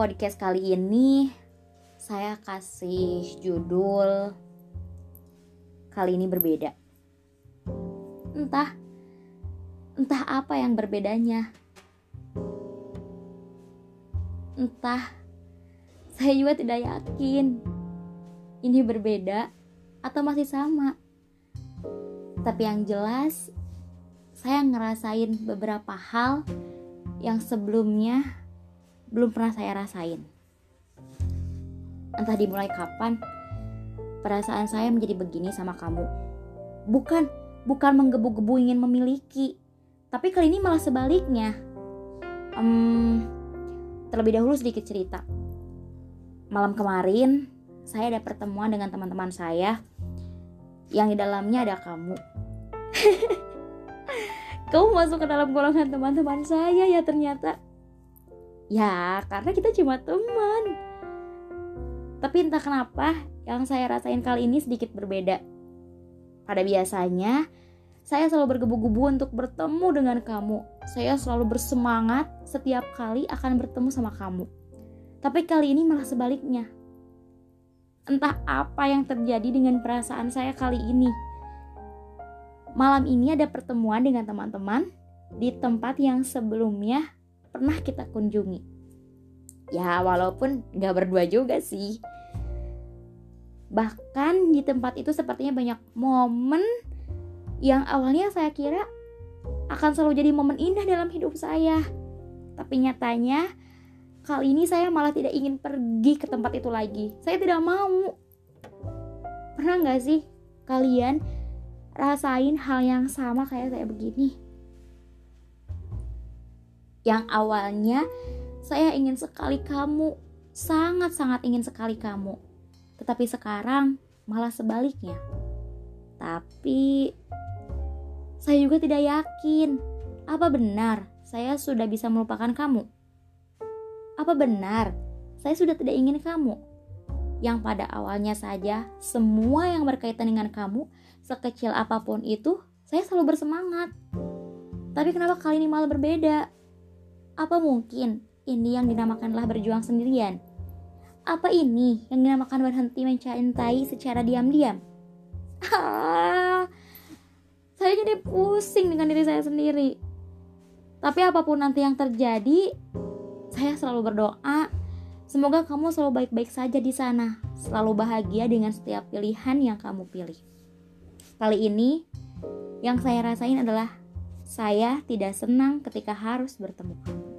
podcast kali ini saya kasih judul kali ini berbeda. Entah entah apa yang berbedanya. Entah saya juga tidak yakin ini berbeda atau masih sama. Tapi yang jelas saya ngerasain beberapa hal yang sebelumnya belum pernah saya rasain. Entah dimulai kapan, perasaan saya menjadi begini sama kamu. Bukan, bukan menggebu-gebu ingin memiliki, tapi kali ini malah sebaliknya. Um, terlebih dahulu sedikit cerita. Malam kemarin, saya ada pertemuan dengan teman-teman saya yang di dalamnya ada kamu. kamu masuk ke dalam golongan teman-teman saya ya ternyata. Ya, karena kita cuma teman. Tapi entah kenapa, yang saya rasain kali ini sedikit berbeda. Pada biasanya, saya selalu bergebu-gebu untuk bertemu dengan kamu. Saya selalu bersemangat setiap kali akan bertemu sama kamu. Tapi kali ini malah sebaliknya. Entah apa yang terjadi dengan perasaan saya kali ini malam ini ada pertemuan dengan teman-teman di tempat yang sebelumnya pernah kita kunjungi. Ya, walaupun nggak berdua juga sih. Bahkan di tempat itu sepertinya banyak momen yang awalnya saya kira akan selalu jadi momen indah dalam hidup saya. Tapi nyatanya kali ini saya malah tidak ingin pergi ke tempat itu lagi. Saya tidak mau. Pernah nggak sih kalian rasain hal yang sama kayak saya begini. Yang awalnya saya ingin sekali kamu, sangat-sangat ingin sekali kamu. Tetapi sekarang malah sebaliknya. Tapi saya juga tidak yakin apa benar saya sudah bisa melupakan kamu. Apa benar saya sudah tidak ingin kamu? Yang pada awalnya saja semua yang berkaitan dengan kamu sekecil apa pun itu, saya selalu bersemangat. Tapi kenapa kali ini malah berbeda? Apa mungkin ini yang dinamakanlah berjuang sendirian? Apa ini yang dinamakan berhenti mencintai secara diam-diam? Ah, saya jadi pusing dengan diri saya sendiri. Tapi apa pun nanti yang terjadi, saya selalu berdoa semoga kamu selalu baik-baik saja di sana, selalu bahagia dengan setiap pilihan yang kamu pilih. Kali ini yang saya rasain adalah saya tidak senang ketika harus bertemu kamu.